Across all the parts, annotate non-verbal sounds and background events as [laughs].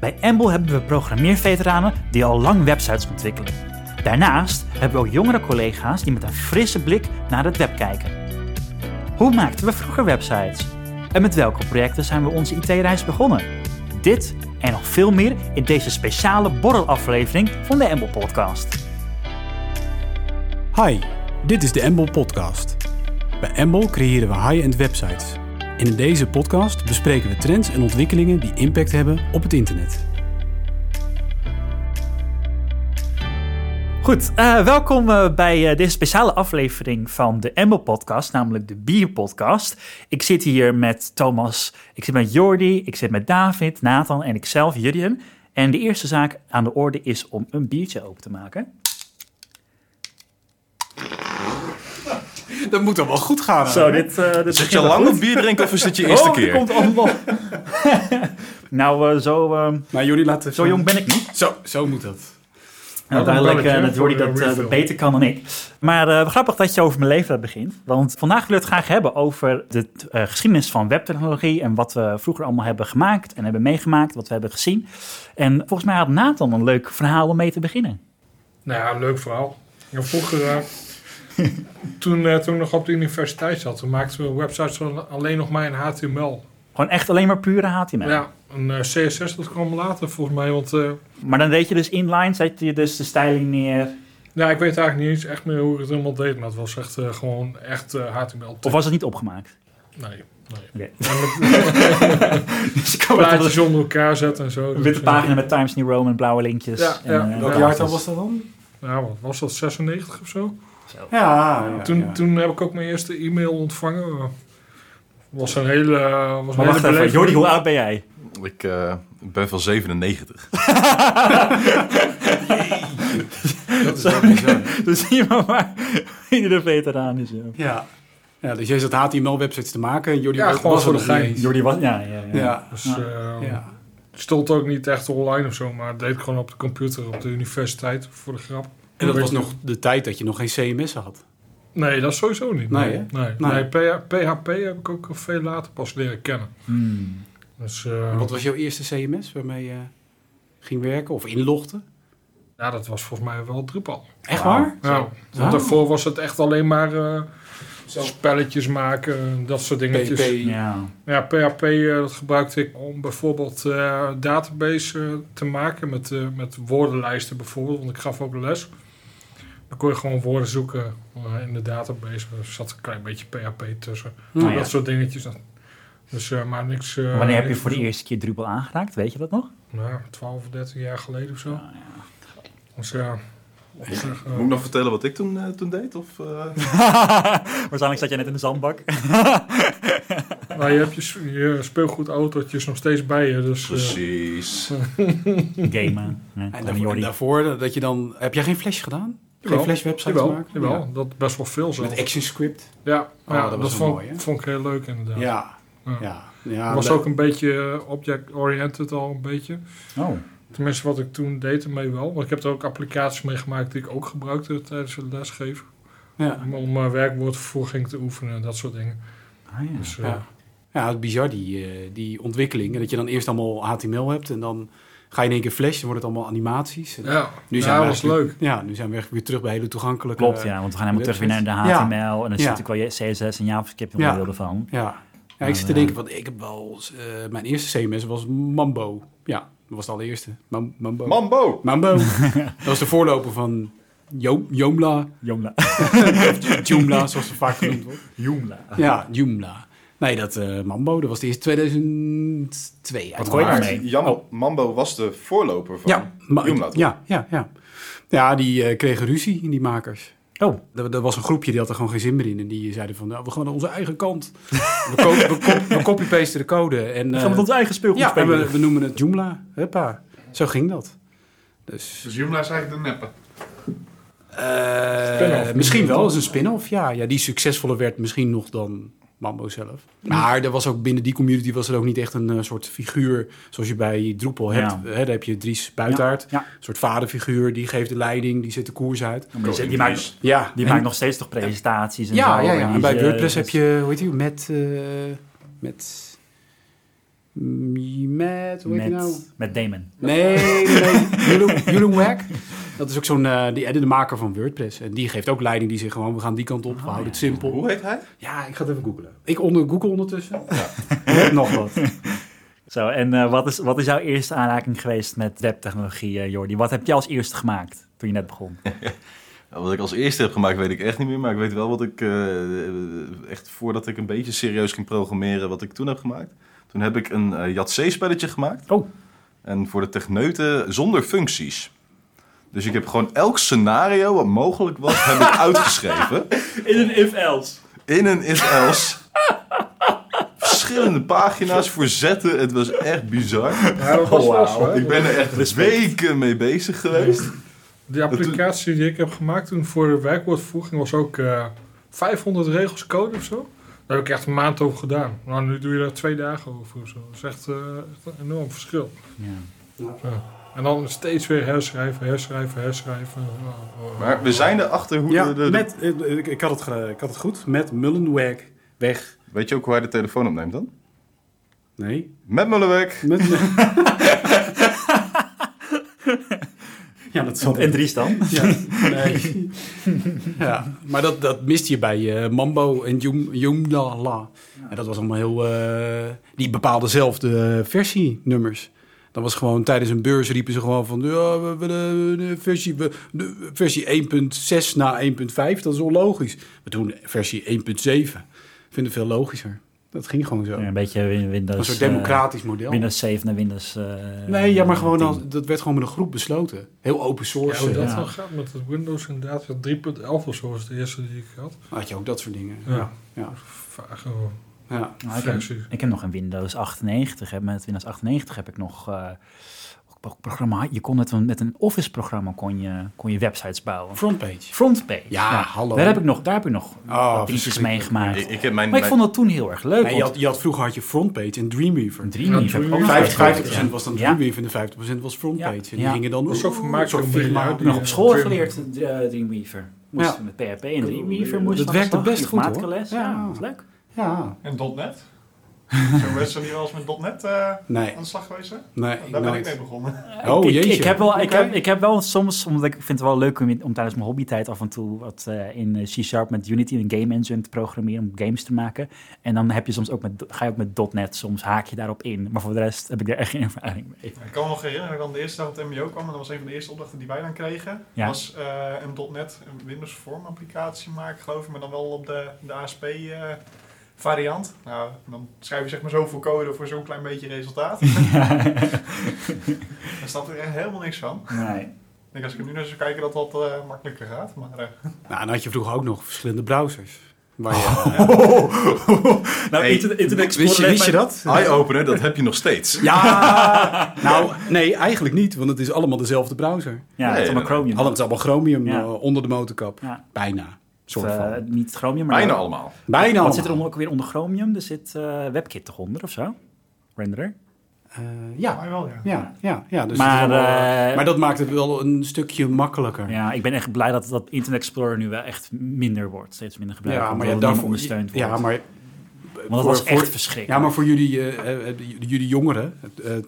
Bij Embel hebben we programmeerveteranen die al lang websites ontwikkelen. Daarnaast hebben we ook jongere collega's die met een frisse blik naar het web kijken. Hoe maakten we vroeger websites? En met welke projecten zijn we onze IT-reis begonnen? Dit en nog veel meer in deze speciale borrelaflevering van de Embel Podcast. Hi, dit is de Embol Podcast. Bij Embol creëren we high-end websites. In deze podcast bespreken we trends en ontwikkelingen die impact hebben op het internet. Goed, eh, welkom eh, bij eh, deze speciale aflevering van de Embel Podcast, namelijk de Bier Podcast. Ik zit hier met Thomas, ik zit met Jordi, ik zit met David, Nathan en ikzelf, Jurjen. En de eerste zaak aan de orde is om een biertje open te maken. [laughs] Dat moet dan wel goed gaan. Zo, dit, eh dit Zit je lang op bier drinken of is dit je [laughs] eerste oh, keer? komt allemaal. [laughs] nou, eh, zo, eh, Nou, jullie laten zo jong ben ik niet. Zo, zo moet dat. Nou, duidelijk dat Jordi dat, beter kan dan ik. Maar eh, grappig dat je over mijn leeftijd begint. Want vandaag willen we het graag hebben over de geschiedenis van webtechnologie... en wat we vroeger allemaal hebben gemaakt en hebben meegemaakt, wat we hebben gezien. En volgens mij had Nathan een leuk verhaal om mee te beginnen. Nou ja, leuk verhaal. Ja, vroeger, eh, [laughs] toen, eh, toen ik nog op de universiteit zat, toen maakten we websites van alleen nog maar in HTML. Gewoon echt alleen maar pure HTML. Ja, een eh, CSS dat kwam later volgens mij, want eh, Maar dan deed je dus inline, zet je dus de styling neer... ja, ik weet eigenlijk niet eens echt meer hoe ik het helemaal deed, maar het was echt eh, gewoon echt eh, HTML. Of was het niet opgemaakt? Nee, nee. Met [laughs] [laughs] Dus plaatjes onder elkaar zetten en zo. een witte Dus, pagina met Times New Roman, blauwe linkjes. Ja, en, ja. eh, Welk Ja, jaartal was dat dan? Ja, wat was dat, 96 of zo? Ja, ja, toen, ja. toen heb ik ook mijn eerste e-mail ontvangen. Was een hele, was een Maar hele wacht even. Jordi, hoe oud ben jij? Ik eh, ben van 97. [laughs] dat is wel bizar. Dus zie je maar waar iedere veteraan is. Ja. Ja. ja, dus jij zat HTML-websites te maken en jullie Ja, gewoon was voor er de gein. Jordi was, ja, ja, ja. Ja, Dus eh, ja. het stond ook niet echt online of zo, maar deed ik gewoon op de computer op de universiteit voor de grap. En dat was nog de tijd dat je nog geen CMS had. Nee, dat is sowieso niet. Nee, Nee, nee. Nee. nee. PH- PHP heb ik ook veel later pas leren kennen. Hmm. Dus eh, Wat was jouw eerste CMS waarmee je ging werken of inlogde? ja, dat was volgens mij wel Drupal. Echt waar? Ja, Ah. want daarvoor was het echt alleen maar eh, spelletjes maken, dat soort dingetjes. PHP. Ja. Ja, PHP eh, dat gebruikte ik om bijvoorbeeld eh database eh, te maken met, eh, met woordenlijsten bijvoorbeeld, want ik gaf ook les. Dan kon je gewoon woorden zoeken eh, in de database. Er zat een klein beetje PHP tussen. Nou ja. Dat soort dingetjes. Dus, eh, maar niks... eh, Wanneer heb je voor de eerste keer Drupal aangeraakt? Weet je dat nog? Nou, 12 of 13 jaar geleden of zo. Ah, ja. Dus ja... Moet ik nog vertellen wat ik toen, eh, toen deed? Of, eh? [laughs] Waarschijnlijk zat jij net in de zandbak. [laughs] nou, je hebt je, speelgoedautootjes nog steeds bij je. Dus, eh, Precies. [laughs] Gamen. En daarvoor, Jordi. daarvoor dat je dan... Heb jij geen Flash gedaan? Geen. Flash websites jawel, maken? jawel, dat best wel veel Ja. zo. Met ActionScript? Ja, Oh, ja dat dat, was wel vond, mooi, vond ik heel leuk inderdaad. Ja. Ja. Ja. ja. Het was ook een beetje eh, object-oriented al een beetje. Oh. Tenminste, wat ik toen deed ermee wel. Want ik heb er ook applicaties mee gemaakt die ik ook gebruikte tijdens het lesgeven. Ja. Om, uh, werkwoordvervoeging te oefenen en dat soort dingen. Ah, ja. Dus, eh, Ja. Ja, het is bizar die, eh, die ontwikkeling. Dat je dan eerst allemaal HTML hebt en dan ga je in één keer Flash, dan wordt het allemaal animaties. En ja, Nu ja, zijn we dat was leuk. Ja, nu zijn we echt weer terug bij hele toegankelijke... Klopt, ja. Want we gaan helemaal terug weer naar de Ja. HTML. En dan zit natuurlijk wel je CSS en JavaScript nog Ja. ervan. Ja, ja ik zit te eh, denken, want ik heb wel... eh, mijn eerste CMS was Mambo. Ja, dat was de allereerste. Mam- Mambo. Mambo! Mambo. [laughs] dat was de voorloper van Jo- Joomla. Joomla. [laughs] Joomla, zoals het vaak genoemd wordt. Joomla. Ja, Joomla. Nee, dat eh, Mambo, dat was de eerste 2002. Wat gooi je uiteraard. daarmee? Jam- Oh. Mambo was de voorloper van Ja, Joomla, ja, ja, ja. Ja, die eh, kregen ruzie, die makers. Oh, Er, er was een groepje die had er gewoon geen zin meer in. En die zeiden van, nou, we gaan naar onze eigen kant. [laughs] We, ko- we, copy-pasten de code. En, we gaan eh, met ons eigen speelgoed ja, en spelen. we, we noemen het Joomla. Huppa. Zo ging dat. Dus, Dus Joomla is eigenlijk de neppe. eh, Spin-off. misschien wel, als een spin-off. Ja, ja, die succesvoller werd misschien nog dan Mambo zelf. Maar er was ook binnen die community was er ook niet echt een eh, soort figuur zoals je bij Drupal hebt. Ja. Hè, daar heb je Dries Buitaert. Ja. Een soort vaderfiguur, die geeft de leiding, die zet de koers uit. Die, die maakt, Ja, die en- maakt nog steeds toch presentaties en ja, zo. ja, En bij is, eh, WordPress heb je, hoe heet die, met, eh, met, Met, hoe heet met, nou? met Damon. Nee, nee, Jeroen Wack. [laughs] Dat is ook zo'n, eh, die, de maker van WordPress. En die geeft ook leiding. Die zegt gewoon, we gaan die kant op. we Oh, houden ja. het simpel. Hoe heet hij? Ja, ik ga het even googlen. Ik onder, google ondertussen. Net [laughs] nog wat. [laughs] Zo, en eh, wat, is, wat is jouw eerste aanraking geweest met webtechnologie, eh, Jordi? Wat heb je als eerste gemaakt toen je net begon? [laughs] Ja, wat ik als eerste heb gemaakt weet ik echt niet meer. Maar ik weet wel wat ik eh, echt voordat ik een beetje serieus ging programmeren, wat ik toen heb gemaakt. Toen heb ik een uh, Jat-C-spelletje gemaakt. Oh. En voor de techneuten zonder functies. Dus ik heb gewoon elk scenario wat mogelijk was, heb ik [laughs] uitgeschreven. In een if-else. In een if-else. Verschillende pagina's voor zetten. Het was echt bizar. Ja, dat was hè? Ik ben er echt weken mee bezig geweest. Die applicatie die ik heb gemaakt toen voor de werkwoordvoeging was ook eh 500 regels code of zo. Daar heb ik echt een maand over gedaan. Nou, nu doe je daar twee dagen over of zo. Dat is echt, eh, echt een enorm verschil. Ja. Ja. En dan steeds weer herschrijven, herschrijven, herschrijven. Maar we zijn erachter hoe Ja, de, met, eh, ik, ik, had het, ik had het goed. Met Mullenweg weg. Weet je ook hoe hij de telefoon opneemt dan? Nee. Met Mullenweg. Met, [laughs] ja, dat zal En Dries dan? [laughs] Ja, nee. [laughs] ja, maar dat, dat miste je bij eh, Mambo en Joom- Joomla. En dat was allemaal heel... eh, die bepaalden zelf de versienummers. Dat was gewoon tijdens een beurs riepen ze gewoon van... Ja, we willen de versie, we- de versie 1.6 naar 1.5. Dat is onlogisch. We doen versie 1.7. Ik vind het veel logischer. Dat ging gewoon zo. Ja, een beetje Win- een Windows... soort eh, democratisch model. Windows 7 naar Windows... eh, nee, ja, maar gewoon 10. als, dat werd gewoon met een groep besloten. Heel open Ja, source. hoe dat Ja. dan gaat met het Windows inderdaad. ja, 3.11 of zo was de eerste die ik had. Had je ook dat soort dingen. Ja. Ja, ja, Vage ja. Nou, ik, heb, ik heb nog een Windows 98. Hè. Met Windows 98 heb ik nog... eh, programma, je kon met een, met een Office-programma kon je, kon je websites bouwen. Frontpage. Frontpage. Ja, hallo. Daar heb ik nog, daar heb ik nog Oh, wat dingetjes verschrikkelijk. meegemaakt. Ik, ik heb mijn, maar ik mijn- vond dat toen heel erg leuk. Nee, je, had, je had, vroeger had je Frontpage en Dreamweaver. Dreamweaver heb ik ook nog 50, uitgewerkt, 50% was dan Ja. Dreamweaver en de 50% was Frontpage. Ja. En die Ja. gingen dan... Voor zo'n heb nog op school geleerd, eh, Dreamweaver. Moest Ja. met PHP en Dreamweaver moest Dat werkte best goed, hoor. Ja. dat was leuk. Ja, En .NET? Zijn mensen niet wel eens met .NET eh, nee, aan de slag geweest? Hè? nee. Daar ben ik mee begonnen. Oh, ik, ik, jeetje. ik, heb wel, ik, heb, ik heb wel soms, omdat ik vind het wel leuk om, om tijdens mijn hobbytijd af en toe wat eh, in eh, C-Sharp met Unity een game engine te programmeren om games te maken. En dan heb je soms ook met, ga je ook met .NET, soms haak je daarop in. Maar voor de rest heb ik daar echt geen ervaring mee. Ik kan me nog herinneren dat ik dan de eerste dag op het MBO kwam. En dat was een van de eerste opdrachten die wij dan kregen. Ja. was eh, een .NET, een Windows Form applicatie maken geloof ik. Maar dan wel op de, de ASP eh, variant. Nou, dan schrijf je zeg maar zoveel code voor zo'n klein beetje resultaat. [laughs] [laughs] Daar staat er echt helemaal niks van. Nee. Ik denk als ik er nu naar zou kijken dat dat eh, makkelijker gaat. Maar eh, Nou, dan had je vroeger ook nog verschillende browsers. Waar je, [laughs] nou, Hey, Internet, Internet wist, je, Explorer wist je dat? Eye-opener, dat heb je nog steeds. Ja, nou, nee, eigenlijk niet, want het is allemaal dezelfde browser. Ja, het Nee, is allemaal Chromium. Allemaal, het is allemaal Chromium Ja. onder de motorkap. Ja. Bijna. Soort eh, niet Chromium, maar... Bijna allemaal. Bijna Wat allemaal. zit er onder, ook weer onder Chromium? Er zit eh, WebKit toch onder of zo? Renderer? Eh, ja, maar wel ja. ja, ja, ja. Dus Maar, eh, maar dat maakt het wel een stukje makkelijker. Ja, ik ben echt blij dat, dat Internet Explorer nu wel echt minder wordt. Steeds minder gebruikt. Ja, maar ja, daarvoor, ondersteund wordt. ja, maar Want dat was echt verschrikkelijk. Ja, maar voor jullie, eh, eh, eh, jullie jongeren,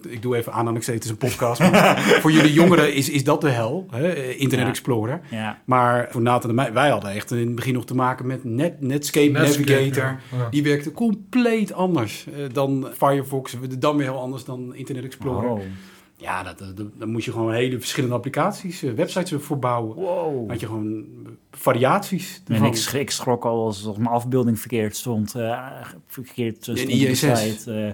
ik doe even aan aan ik het is een podcast, maar [laughs] voor jullie jongeren is, is dat de hel, hè? Internet Ja. Explorer. Ja, Maar voor Nathan en mij, wij hadden echt in het begin nog te maken met Net, Netscape, Netscape, Navigator. ja. Ja. Die werkte compleet anders dan Firefox, dan weer heel anders dan Internet Explorer. Oh. Ja, dat, dat, dan moet je gewoon hele verschillende applicaties, eh, websites voor bouwen. Wow. Had je gewoon variaties. En ik, schrik, ik schrok al als, als mijn afbeelding verkeerd stond. eh, verkeerd stond In ISS. eh,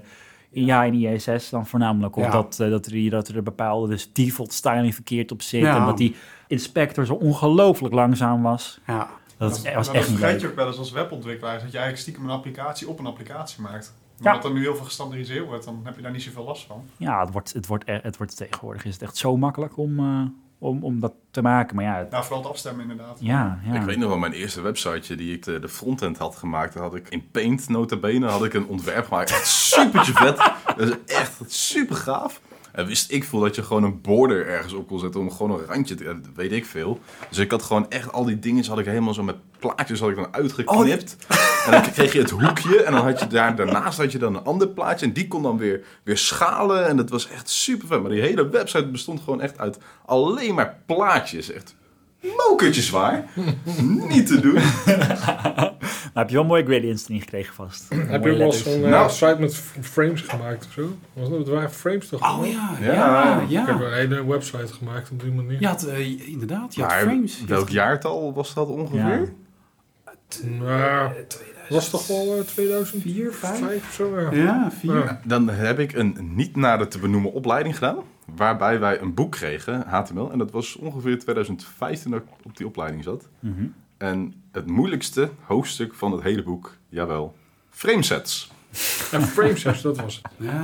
in- ja, in ISS dan voornamelijk. Of Ja. dat, eh, dat, er, dat er een bepaalde dus default styling verkeerd op zit. Ja. En dat die inspector zo ongelooflijk langzaam was. Ja. Dat, Dat, is- was dat echt niet vergeet je ook wel eens als webontwikkelaar. Dat je eigenlijk stiekem een applicatie op een applicatie maakt. Ja. Omdat er nu heel veel gestandardiseerd wordt, dan heb je daar niet zoveel last van. Ja, het wordt, het, wordt, e- het wordt tegenwoordig is het echt zo makkelijk om, eh, om, om dat te maken. Maar ja, het- Nou, vooral het afstemmen inderdaad. ja, ja. Ik weet nog wel, mijn eerste websiteje die ik de, de frontend had gemaakt, daar had ik in Paint notabene had ik een ontwerp gemaakt. Echt supertje vet. [laughs] Dat is echt super gaaf. En wist ik veel dat je gewoon een border ergens op kon zetten om gewoon een randje te, dat weet ik veel. Dus ik had gewoon echt al die dingen, had ik helemaal zo met plaatjes had ik dan uitgeknipt. En dan kreeg je het hoekje en dan had je daar, daarnaast had je dan een ander plaatje. En die kon dan weer, weer schalen en dat was echt super vet. Maar die hele website bestond gewoon echt uit alleen maar plaatjes. Echt mokertjes zwaar. Niet te doen. [laughs] Nou, heb je wel mooie gradients erin gekregen vast. Heb je wel zo'n Nou. site met frames gemaakt of zo? Was dat, het waren frames toch? Oh ja, Ja. ja, Ik heb ja. een hele website gemaakt op die manier. Had eh, inderdaad, je had frames. Welk jaartal was dat ongeveer? Nou, Eh, was toch wel eh, 2004, 4, 5? 5 of zo? Ja. Ja, vier. Ja. Dan heb ik een niet nader te benoemen opleiding gedaan. Waarbij wij een boek kregen, HTML. En dat was ongeveer 2015 dat ik op die opleiding zat. Mhm. En het moeilijkste hoofdstuk van het hele boek, jawel, framesets. En framesets, dat was het. [laughs] Ja,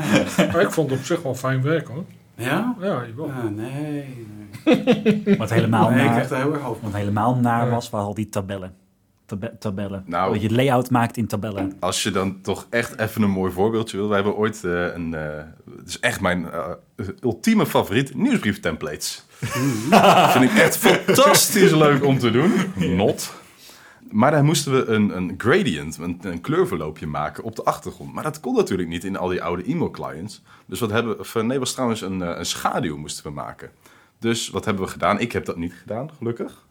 Maar ik vond het op zich wel fijn werk hoor. ja? Ja, jawel. Ja, nee. nee. Wat helemaal nee, ik naar, heel wat helemaal naar Ja. was, waren al die tabellen. Tabe- tabellen. Nou. Dat je layout maakt in tabellen. Als je dan toch echt even een mooi voorbeeldje wil. Wij hebben ooit eh, een... eh, het is echt mijn eh, ultieme favoriet, nieuwsbrief-templates. [laughs] Vind ik echt fantastisch leuk om te doen. Not. Maar daar moesten we een, een gradient, een, kleurverloopje maken op de achtergrond. Maar dat kon natuurlijk niet in al die oude e-mail-clients. Dus wat hebben we... Nee, was trouwens een, eh, een schaduw moesten we maken. Dus wat hebben we gedaan? Ik heb dat niet gedaan, gelukkig.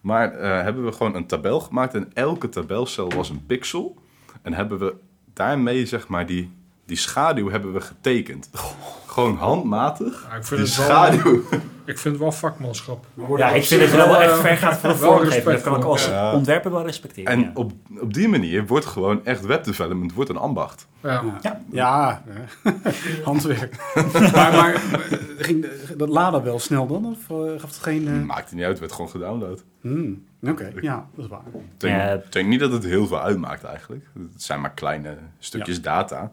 Maar eh, hebben we gewoon een tabel gemaakt en elke tabelcel was een pixel. En hebben we daarmee, zeg maar, die, die schaduw hebben we getekend. Gewoon handmatig. Ja, ik, vind Die het wel, schaduw. ik vind het wel vakmanschap. Ja, ik vind het wel echt ver gaat voor de Wel vormgeving. Dat respect kan ik als Ja. ontwerper wel respecteren. En ja. op, op die manier wordt gewoon echt webdevelopment wordt een ambacht. Ja. Ja, ja. handwerk. [laughs] maar maar eh, ging dat laden wel snel dan? Of eh, gaf het geen... eh, Maakt niet uit, werd gewoon gedownload. hmm, Oké, ja, dat is waar. Ik denk, denk niet dat het heel veel uitmaakt eigenlijk. Het zijn maar kleine stukjes data.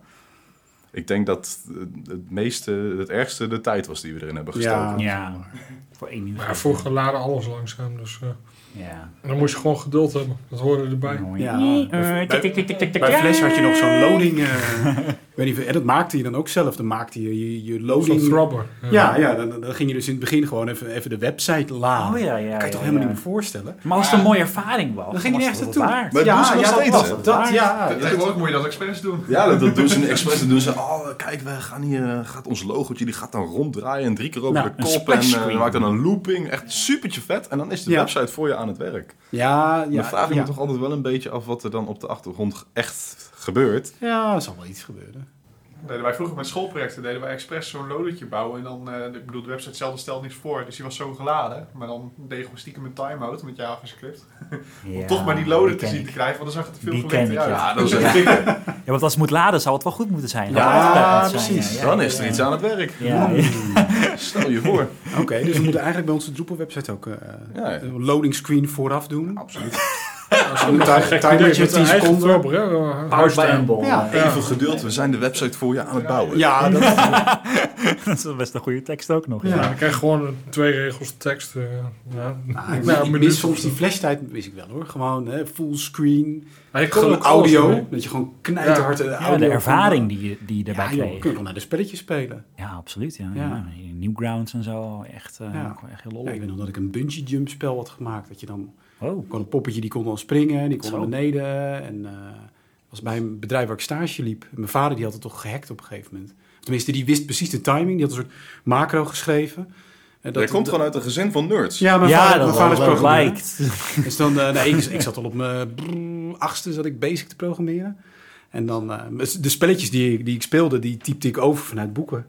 Ik denk dat het meeste, het ergste de tijd was die we erin hebben gestoken. Ja. ja, voor één nieuws. Maar vroeger laden alles langzaam. Dus, eh, Ja. en dan moest je gewoon geduld hebben. Dat hoorde erbij. Ja. Bij Flash had je nog zo'n loading... eh, [laughs] weet niet, en dat maakte je dan ook zelf. Dan maakte je je, je Zo'n loading... throbber. Ja, ja dan, dan ging je dus in het begin gewoon even, even de website laden. Oh ja, ja. kan je ja, toch helemaal ja. niet meer voorstellen? Maar als het een mooie ervaring was, Dan ging je het naartoe. Maar dat doen ze nog dat steeds, het. Dat, ja. Tegenwoordig moet je dat expres doen. Ja, dat, dat [laughs] doen ze expres. Dan doen ze, oh, kijk, we gaan hier, eh, gaat ons logootje, die gaat dan ronddraaien en drie keer over Nou, de kop. En splash eh, maakt dan een looping. Echt supertje vet. En dan is de Ja. website voor je aan het werk. Ja, ja, dan vraag ik ja. me toch altijd wel een beetje af wat er dan op de achtergrond echt gebeurt. Ja, er zal wel iets gebeuren. Deden wij vroeger met schoolprojecten, deden wij expres zo'n loadertje bouwen. En dan, eh, ik bedoel, de website stelde stelt niks voor, dus die was zo geladen. Maar dan deden we stiekem een timeout met JavaScript. [laughs] Om Ja, toch maar die loader die te zien ik. te krijgen, want dan zag het er veel Die verlichter ken ik, uit. ja. Ja, dat is ik- [laughs] Ja, want als het moet laden, zou het wel goed moeten zijn. Ja, zijn, precies. ja, ja, Dan ja, is er ja. iets aan het werk. Ja, ja. [laughs] Stel je voor. Oké, dus we moeten eigenlijk bij onze Drupal-website ook eh, Ja, ja. een loading screen vooraf doen. Absoluut. Timertje, 10 seconden. Bol. Ja. Even geduld, we zijn de website voor je aan het bouwen. Ja, dat, [laughs] Dat is best een goede tekst ook nog. Ja. Ja, dan krijg je gewoon twee regels tekst. eh, ja. nou, ik, ik mis soms die flashtijd, wist ik wel hoor. Gewoon hè, Maar je kon gewoon audio. Dat je gewoon knijterhard Ja, audio... de ervaring die je, die daarbij kreeg. kun je wel naar de spelletjes spelen. Ja, absoluut. Ja. Ja. Ja. Newgrounds en zo. Echt, eh, Ja. echt heel Ja, lollig. ik weet nog dat ik een bungee jump spel had gemaakt. Dat je dan Oh, kon een poppetje die kon dan springen, die kon Zo. naar beneden. En eh was bij een bedrijf waar ik stage liep. Mijn vader die had het toch gehackt op een gegeven moment. Tenminste, die wist precies de timing. Die had een soort macro geschreven. En Jij komt gewoon uit een gezin van nerds. Ja, mijn ja, vader, dat, mijn vader is dat programmeur. lijkt. [laughs] Dus dan, eh, nee, ik, ik zat al op mijn achtste zat ik basic te programmeren. En dan, eh, de spelletjes die, ik- die ik speelde, die typte ik over vanuit boeken.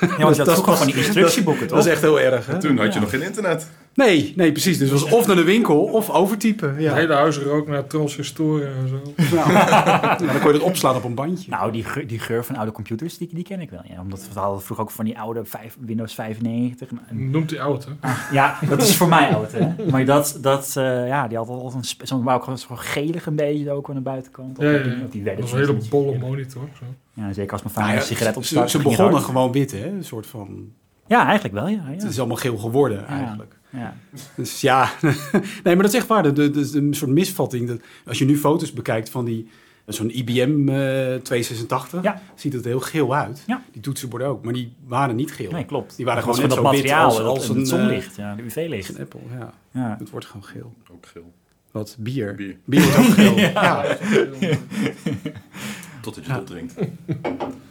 Ja, want je had Dat vroeger was- van die instructieboeken, Dat toch? was echt heel erg, hè? En toen had je Ja. nog geen internet. Nee, nee, precies. Dus het was of naar de winkel of overtypen. Het Ja. hele huis rook naar transhistoren en zo. [laughs] Nou, nou, dan kon je dat opslaan op een bandje. Nou, die geur, die geur van oude computers, die, die ken ik wel. Ja. Omdat we hadden vroeger ook van die oude vijf, Windows 95. En- Noemt die oud, hè? ja, dat is voor mij oud, hè. Maar dat, dat eh, ja, die had altijd zo'n, ook gewoon gelig een beetje ook aan de buitenkant. Op Ja, ja, op die Dat was een hele bolle monitor. Zo. Ja, zeker als mijn Nou vader ja, een sigaret ze, opstak. ze het begonnen hard. gewoon wit, hè? Een soort van... Ja, eigenlijk wel, ja. Het ja. is allemaal geel geworden, Ja. eigenlijk. ja. Dus ja, [laughs] nee, maar dat is echt waar. De, de, de, de- een soort misvatting. Dat, als je nu foto's bekijkt van die... Zo'n IBM eh 286, Ja. ziet het er heel geel uit. Ja. Die toetsenborden ook, maar die waren niet geel. Nee, klopt. Die waren Dat gewoon net dat zo wit materiaal, als- dat- als het een, zonlicht, ja, de Een UV-licht. Apple, ja. Ja. Het wordt gewoon geel. Ook geel. Wat? Bier? Bier. Bier is ook geel. [laughs] ja. Totdat je Ja. dat drinkt. [laughs]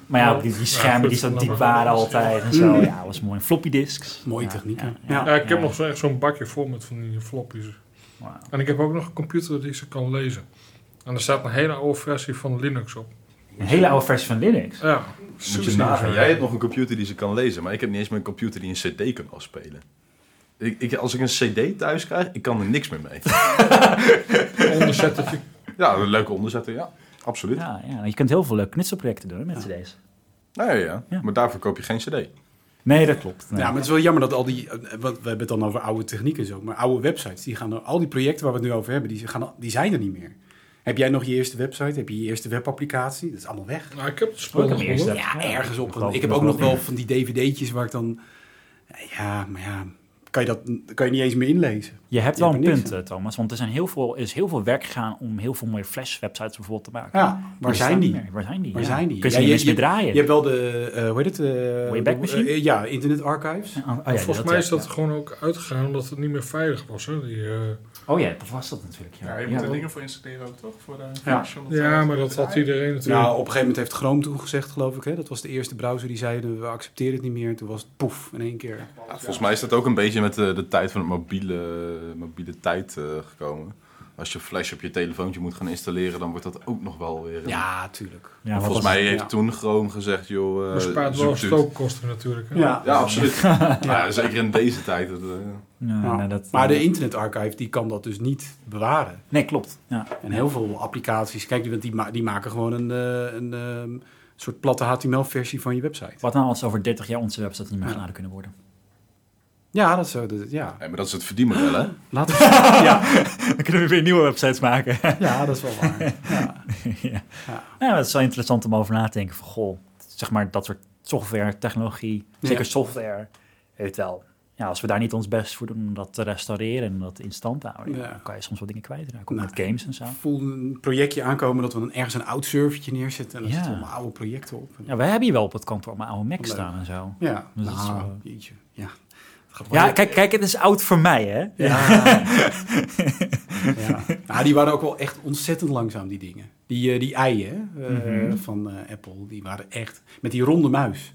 Maar ja, die, die schermen die zo diep waren altijd en zo. Ja, was mooi. Floppy disks. Mooie Ja, techniek, Ja, hè? Ja. Ja, ik heb nog zo echt zo'n bakje vol met van die floppies. Wauw. En ik heb ook nog een computer die ze kan lezen. En er staat een hele oude versie van Linux op. Een hele oude versie van Linux. Ja, Moet je nagaan. Jij hebt nog een computer die ze kan lezen, maar ik heb niet eens meer een computer die een cd kan afspelen. Ik, ik, als ik een cd thuis krijg, ik kan er niks meer mee. [laughs] onderzettertje. Ja, een leuke onderzetter, ja. Absoluut. Ja, ja, je kunt heel veel leuke knutselprojecten doen hè, met cd's. Nou ja, ja. Ja. Maar daarvoor koop je geen cd. Nee, dat klopt. Nee. Ja, maar het is wel jammer dat al die, eh, wat, we hebben het dan over oude techniek en zo, maar oude websites, die gaan er, al die projecten waar we het nu over hebben, die, gaan, die zijn er niet meer. Heb jij nog je eerste website? Heb je je eerste webapplicatie? Dat is allemaal weg. Nou, ik heb het Oh, ik heb Ja, ergens op. Ik heb ook nog wel van die dvd'tjes waar ik dan, ja, maar ja, kan je dat kan je niet eens meer inlezen. Je hebt Je wel hebt een niks punt, eh, Thomas. Want er, zijn heel veel, er is heel veel werk gegaan om heel veel mooie Flash-websites bijvoorbeeld te maken. Ja, waar Die zijn die? Waar zijn die? Waar Ja. zijn die? Kun je Ja, je- eens meer draaien? Je hebt wel de, eh, hoe heet het? eh, Wayback de- Machine? eh, ja, Internet Archives. Oh, oh ja, Volgens mij is dat ja. gewoon ook uitgegaan omdat het niet meer veilig was. Hè? Die, eh, Oh ja, dat was dat natuurlijk. Ja, Ja, je ja. moet er dingen voor installeren ook, toch? Voor de Ja. ja, maar dat had iedereen natuurlijk. Nou, op een gegeven moment heeft Chrome toegezegd, geloof ik. Hè? Dat was de eerste browser die zeiden, we accepteren het niet meer. Toen was het poef, in één keer. Ja, volgens mij is dat ook een beetje met de, de tijd van het mobiele, mobiele tijd eh, gekomen. Als je Flash op je telefoontje moet gaan installeren, dan wordt dat ook nog wel weer... een- Ja, tuurlijk. Ja, volgens mij het? heeft Ja. toen Chrome gezegd, joh, eh, bespaart wel stookkosten natuurlijk. Hè? Ja, Ja, absoluut. [laughs] ja, zeker in deze tijd. dat, eh, Ja, Ja. nee, dat, Maar de Internet Archive die kan dat dus niet bewaren. Nee, klopt. Ja. En heel veel applicaties, kijk, want die, ma- die maken gewoon een, eh, een ehm, soort platte HTML-versie van je website. Wat nou als over 30 jaar onze websites niet meer Ja. geladen kunnen worden? Ja, dat is zo. dat- ja. nee, maar dat is het verdienmodel, hè? [gasps] Laten we ja, Dan kunnen we weer nieuwe websites maken. ja, dat is wel waar. [laughs] Ja. ja. Ja. ja, dat is wel interessant om over na te denken. Van, goh, zeg maar dat soort software, technologie, zeker Ja. software, weet wel. Ja, als we daar niet ons best voor doen om dat te restaureren en dat in stand te houden, Ja. dan kan je soms wat dingen kwijtraken. Nou, met games en zo. Ik voel een projectje aankomen dat we dan ergens een oud servertje neerzetten. En dan Ja. zitten allemaal oude projecten op. Ja, wij hebben hier wel op het kantoor maar oude Mac staan en zo. Ja, Dus dat is nou, wel- jeetje. Ja, Het wel Ja, kijk, kijk, het is oud voor mij, hè? Ja. [laughs] ja. Nou, die waren ook wel echt ontzettend langzaam, die dingen. Die, eh, die eieren eh, Mhm. van eh, Apple, die waren echt... Met die ronde muis.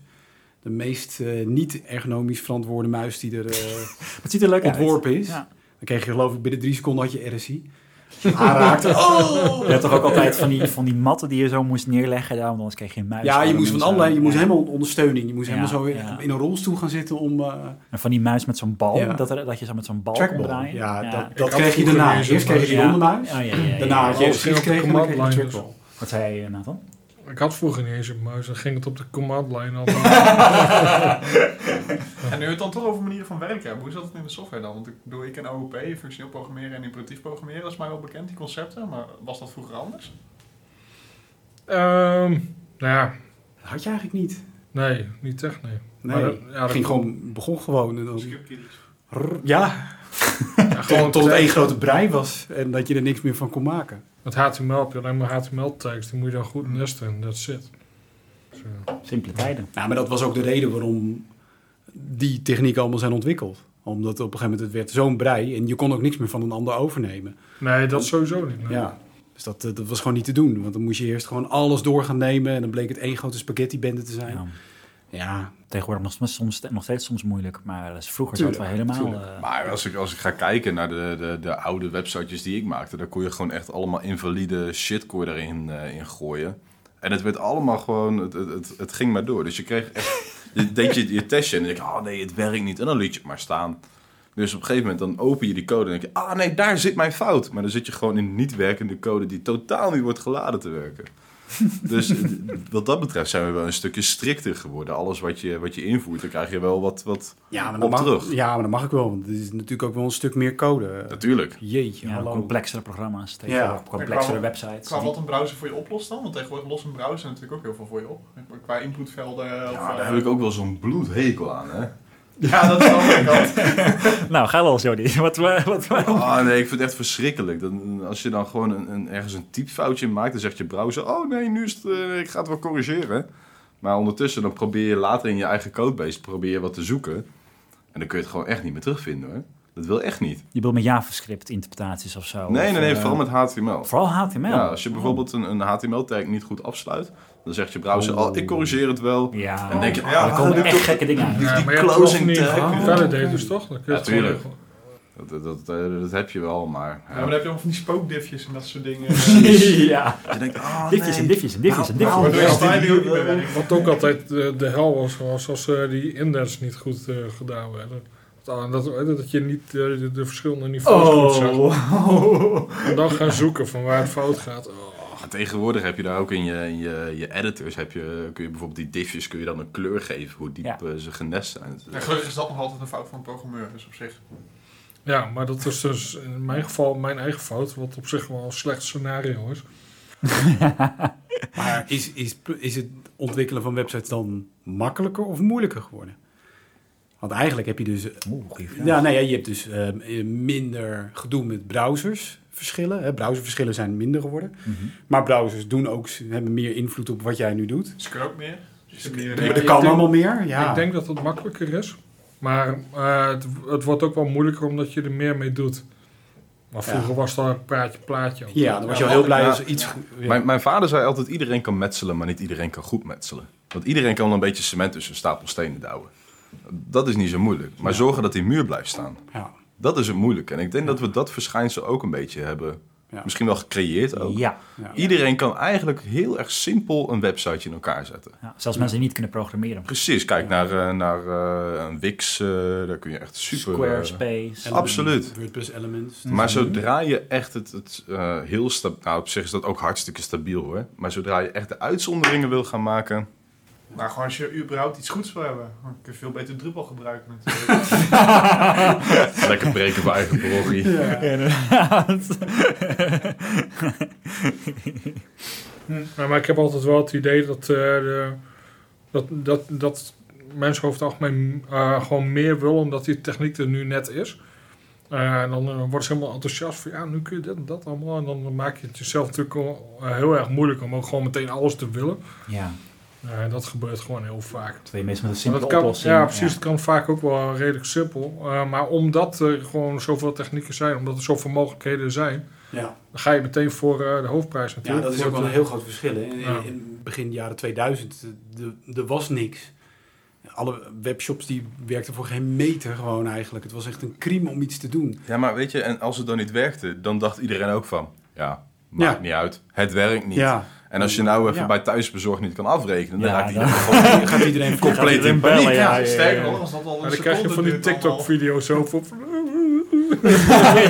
De meest eh, niet ergonomisch verantwoorde muis die er eh, [laughs] Het ziet er leuk uit. ontworpen is. Ja. Dan kreeg je geloof ik binnen drie seconden had je RSI. [laughs] Oh! Je hebt toch ook altijd van die, van die matten die je zo moest neerleggen, daar, want anders kreeg je een muis. Ja, je moest van allerlei, je moest Ja. helemaal ondersteuning. Je moest Ja, helemaal zo in, ja. in een rolstoel gaan zitten om... eh En van die muis met zo'n bal, Ja. dat, er, dat je zo met zo'n bal kon trackball. draaien. Ja, dat, dat kreeg je daarna. Eerst kreeg je die ronde muis. Oh, Daarna had je Ja, RSI ging op de gekregen en dan kreeg je command de line trackball. Wat zei je, Nathan? Ik had vroeger niet eens een muis, dan ging het op de command line al. [laughs] En nu we het dan toch over manieren van werken hebben, hoe zat het in de software dan? Want ik bedoel, ik ken OOP, functioneel programmeren en imperatief programmeren, dat is mij wel bekend, die concepten, maar was dat vroeger anders? Ehm, nou ja, Dat had je eigenlijk niet. nee, niet echt, nee. Nee, Maar dat- ja, dat ging gewoon, begon gewoon. En dan. Rrr, ja, Ja, tot, tot het één grote brei was en dat je er niks meer van kon maken. Met HTML heb je alleen maar HTML-tags, die moet je dan goed nesten en that's it. Dus, ja. Simpele tijden. Ja, maar dat was ook de reden waarom die technieken allemaal zijn ontwikkeld. Omdat op een gegeven moment het werd zo'n brei en je kon ook niks meer van een ander overnemen. Nee, dat sowieso niet. nee. Ja. Dus dat, eh, dat was gewoon niet te doen. Want dan moest je eerst gewoon alles door gaan nemen en dan bleek het één grote spaghetti-bende te zijn. Ja. Ja, Tegenwoordig nog, soms- soms, nog steeds soms moeilijk, maar is vroeger zat wel helemaal... eh, Maar als ik, als ik ga kijken naar de, de, de oude websitejes die ik maakte, dan kon je gewoon echt allemaal invalide shit kon je erin eh, in gooien. En het werd allemaal gewoon, het, het, het, het ging maar door. Dus je kreeg echt, [laughs] je deed je, je testje en dan denk je, oh nee, het werkt niet. En dan liet je het maar staan. Dus op een gegeven moment dan open je die code en denk je, ah nee, daar zit mijn fout. Maar dan zit je gewoon in niet werkende code die totaal niet wordt geladen te werken. Dus eh, wat dat betreft zijn we wel een stukje strikter geworden. Alles wat je, wat je invoert, dan krijg je wel wat, wat ja, maar op mag, terug. ja, maar dat mag ik wel. Want het is natuurlijk ook wel een stuk meer code. Natuurlijk. Jeetje, ja, hallo. complexere programma's, tegenwoordig, complexere qua- websites. Qua wat een browser voor je oplost dan? Want tegenwoordig lost een browser natuurlijk ook heel veel voor je op. Qua inputvelden. of, Ja, daar heb ik ook wel zo'n bloedhekel aan, hè. Ja, dat is de andere [laughs] kant. Nou, ga wel, Jody. Wat, wat, wat, Ah, nee, ik vind het echt verschrikkelijk. Dan, als je dan gewoon een, een, ergens een typfoutje maakt, dan zegt je browser... Oh nee, nu is het, eh, ik ga het wel corrigeren. Maar ondertussen dan probeer je later in je eigen codebase probeer je wat te zoeken. En dan kun je het gewoon echt niet meer terugvinden, hoor. Dat wil echt niet. Je bedoelt met JavaScript interpretaties of zo? Nee, Of, nee, nee, eh, vooral met HTML. Vooral HTML? Ja, als je bijvoorbeeld een, een HTML-tag niet goed afsluit, dan zegt je browser al, ik corrigeer het wel. Ja, En dan denk je, Ja, ah, er komen echt toch- gekke dingen uit. Ja, die hebt closing tag. validators, toch? Dan kun je Ja, het gewoon tuurlijk. regelen. Dat, dat, dat, dat heb je wel, maar... Ja, maar dan heb je allemaal van die spookdifjes en dat soort dingen. [laughs] ja, Je denkt, ah, diffjes en nee. diffjes en diffjes en ook niet meer werkt. Wat ook altijd de, de hel was, was als eh, die indents niet goed eh, gedaan werden. Dat, dat, dat je niet eh, de, de verschillende niveaus goed zag. Oh. En dan gaan zoeken van waar het fout gaat. Oh. Tegenwoordig heb je daar ook in je, in je, je editors, heb je, kun je bijvoorbeeld die diffjes kun je dan een kleur geven, hoe diep Ja. eh, ze genest zijn. Ja, gelukkig is dat nog altijd een fout van een programmeur, dus op zich. Ja, maar dat is dus in mijn geval mijn eigen fout, wat op zich wel een slecht scenario is. [laughs] Maar is, is, is het ontwikkelen van websites dan makkelijker of moeilijker geworden? Want eigenlijk heb je dus... Oeh, goeie vraag. Ja, nee, je hebt dus eh, minder gedoe met browsersverschillen. Hè. Browserverschillen zijn minder geworden. Mhm. Maar browsers doen ook, hebben meer invloed op wat jij nu doet. Dus ik ook meer. Dus ik meer Maar ik dat denk- kan allemaal meer. Ja. Ik denk dat het makkelijker is. Maar eh, het, het wordt ook wel moeilijker omdat je er meer mee doet. Maar vroeger Ja. was dat een praatje plaatje. ook. ja, dan was je Ja, al heel blij ja. als er iets... ja. Mijn, mijn vader zei altijd, iedereen kan metselen, maar niet iedereen kan goed metselen. Want iedereen kan wel een beetje cement tussen een stapel stenen douwen. Dat is niet zo moeilijk. Maar Ja. zorgen dat die muur blijft staan, Ja. dat is het moeilijke. En ik denk dat we dat verschijnsel ook een beetje hebben, Ja. misschien wel gecreëerd ook. Ja. Ja. Iedereen kan eigenlijk heel erg simpel een websiteje in elkaar zetten. ja, zelfs mensen die niet kunnen programmeren. Precies, kijk naar, eh, naar eh, een Wix, eh, daar kun je echt super... Squarespace. Element, Absoluut. WordPress Elements. maar zodra je echt het, het eh, heel stabiel... Nou, op zich is dat ook hartstikke stabiel hoor. Maar zodra je echt de uitzonderingen wil gaan maken... Maar gewoon als je überhaupt iets goeds wil hebben, dan kun je veel beter Drupal gebruiken natuurlijk. [laughs] Lekker breken van eigen parochie. Inderdaad. Ja, maar ik heb altijd wel het idee dat, eh, de, dat, dat, dat mensen over het algemeen eh, gewoon meer willen omdat die techniek er nu net is. Eh, en dan worden ze helemaal enthousiast van ja, nu kun je dit en dat allemaal. En dan maak je het jezelf natuurlijk al, heel erg moeilijk om ook gewoon meteen alles te willen. Ja, Eh, dat gebeurt gewoon heel vaak. twee mensen met een simpele dat kan, oplossing. ja, precies. Het kan vaak ook wel redelijk simpel. Eh, maar omdat er gewoon zoveel technieken zijn, omdat er zoveel mogelijkheden zijn, Ja. dan ga je meteen voor eh, de hoofdprijs ja, natuurlijk. dat is ook wel een heel groot verschil. hè. In, Ja. in begin jaren 2000, de- er was niks. Alle webshops die werkten voor geen meter gewoon eigenlijk. Het was echt een crime om iets te doen. Ja, maar weet je, en als het dan niet werkte, dan dacht iedereen ook van... Ja, maakt Ja. niet uit. Het werkt niet. Ja. En als je nou even Ja. bij thuisbezorgd niet kan afrekenen, dan Ja, raakt dan- iedereen [laughs] gaat iedereen [laughs] compleet in iedereen paniek. bellen, ja. Ja, sterker nog, als dat al een Maar dan krijg je van die TikTok-video's zo [laughs] van...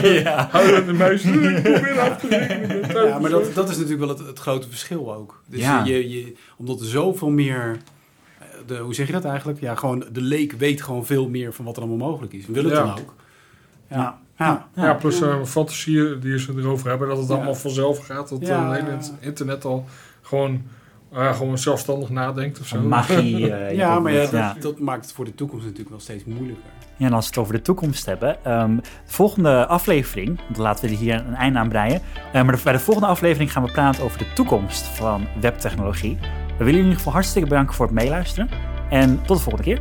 ja. Houden de muis. Ik probeer af te rekenen. Ja, maar dat, dat is natuurlijk wel het, het grote verschil ook. Dus Ja. je, je, omdat er zoveel meer... eh, De, hoe zeg je dat eigenlijk? Ja, gewoon de leek weet gewoon veel meer van wat er allemaal mogelijk is. Wil het Ja. dan ook? Ja. Ja. Ja, plus uh, fantasie die ze erover hebben, dat het Ja. allemaal vanzelf gaat. Dat Ja. eh, het hele internet al gewoon, eh, gewoon zelfstandig nadenkt of zo. Magie. [laughs] eh, Ja, maar ja, dat, dat maakt het voor de toekomst natuurlijk wel steeds moeilijker. Ja, en als we het over de toekomst hebben. ehm, de volgende aflevering, want laten we hier een einde aan breien. Eh, maar de- bij de volgende aflevering gaan we praten over de toekomst van webtechnologie. We willen jullie in ieder geval hartstikke bedanken voor het meeluisteren. En tot de volgende keer.